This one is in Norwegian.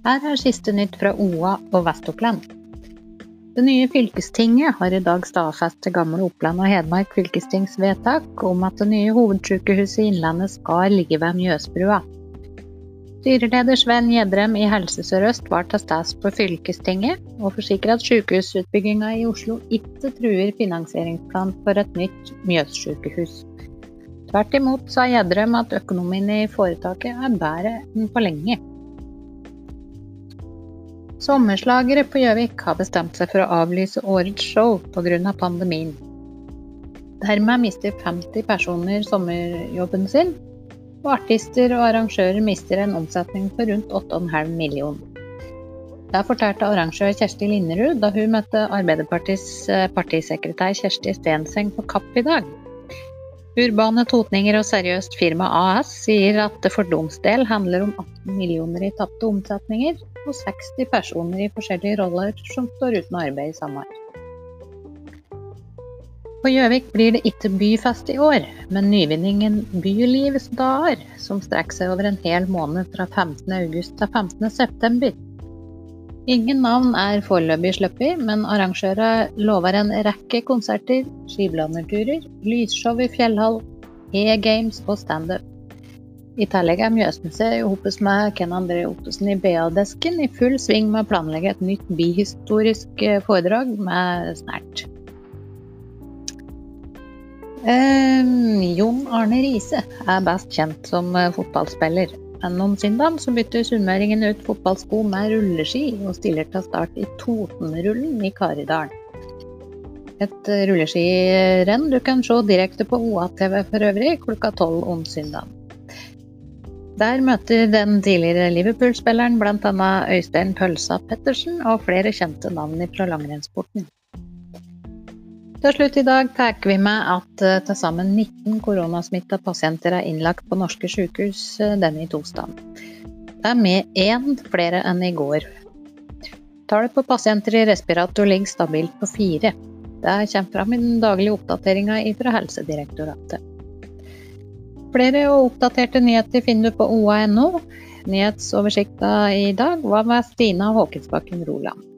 Her er siste nytt fra OA og Vest-Oppland. Det nye fylkestinget har i dag stadfestet gamle Oppland og Hedmark fylkestings vedtak om at det nye hovedsykehuset i Innlandet skal ligge ved Mjøsbrua. Styreleder Sven Gjedrem i Helse Sør-Øst var til stede på fylkestinget, og forsikret at sykehusutbygginga i Oslo ikke truer finansieringsplanen for et nytt Mjøssykehus. Tvert imot sa Gjedrem at økonomien i foretaket er bedre enn på lenge. Sommerslagere på Gjøvik har bestemt seg for å avlyse årets show pga. pandemien. Dermed mister 50 personer sommerjobben sin, og artister og arrangører mister en omsetning på rundt 8,5 millioner. Det fortalte arrangør Kjersti Linderud da hun møtte Arbeiderpartiets eh, partisekretær Kjersti Stenseng på Kapp i dag. Urbane totninger og seriøst firma AS sier at det for Doms del handler om 18 millioner i tapte omsetninger, og 60 personer i forskjellige roller som står uten arbeid i samme år. På Gjøvik blir det ikke byfest i år, men nyvinningen Bylivets dager, som strekker seg over en hel måned fra 15.8 til 15.9. Ingen navn er foreløpig sluppet, men arrangørene lover en rekke konserter, skiblanderturer, lysshow i fjellhall, e-games og standup. I tillegg er Mjøsmuseet sammen med Ken André Ottosen i BA-desken i full sving med å planlegge et nytt bihistorisk eh, foredrag med snert. Eh, Jon Arne Riise er best kjent som eh, fotballspiller. Men om søndag så bytter sunnmøringen ut fotballsko med rulleski, og stiller til start i Totenrullen i Karidalen. Et rulleskirenn du kan se direkte på OA-TV for øvrig klokka tolv om søndag. Der møter den tidligere Liverpool-spilleren bl.a. Øystein Pølsa Pettersen og flere kjente navn fra langrennssporten. Til slutt i dag tar vi med at eh, til sammen 19 koronasmitta pasienter er innlagt på norske sykehus eh, denne torsdagen. Det er med én flere enn i går. Tallet på pasienter i respirator ligger stabilt på fire. Det kommer fram i den daglige oppdateringa fra Helsedirektoratet. Flere og oppdaterte nyheter finner du på oa.no. Nyhetsoversikta i dag var med Stina Håkensbakken Roland.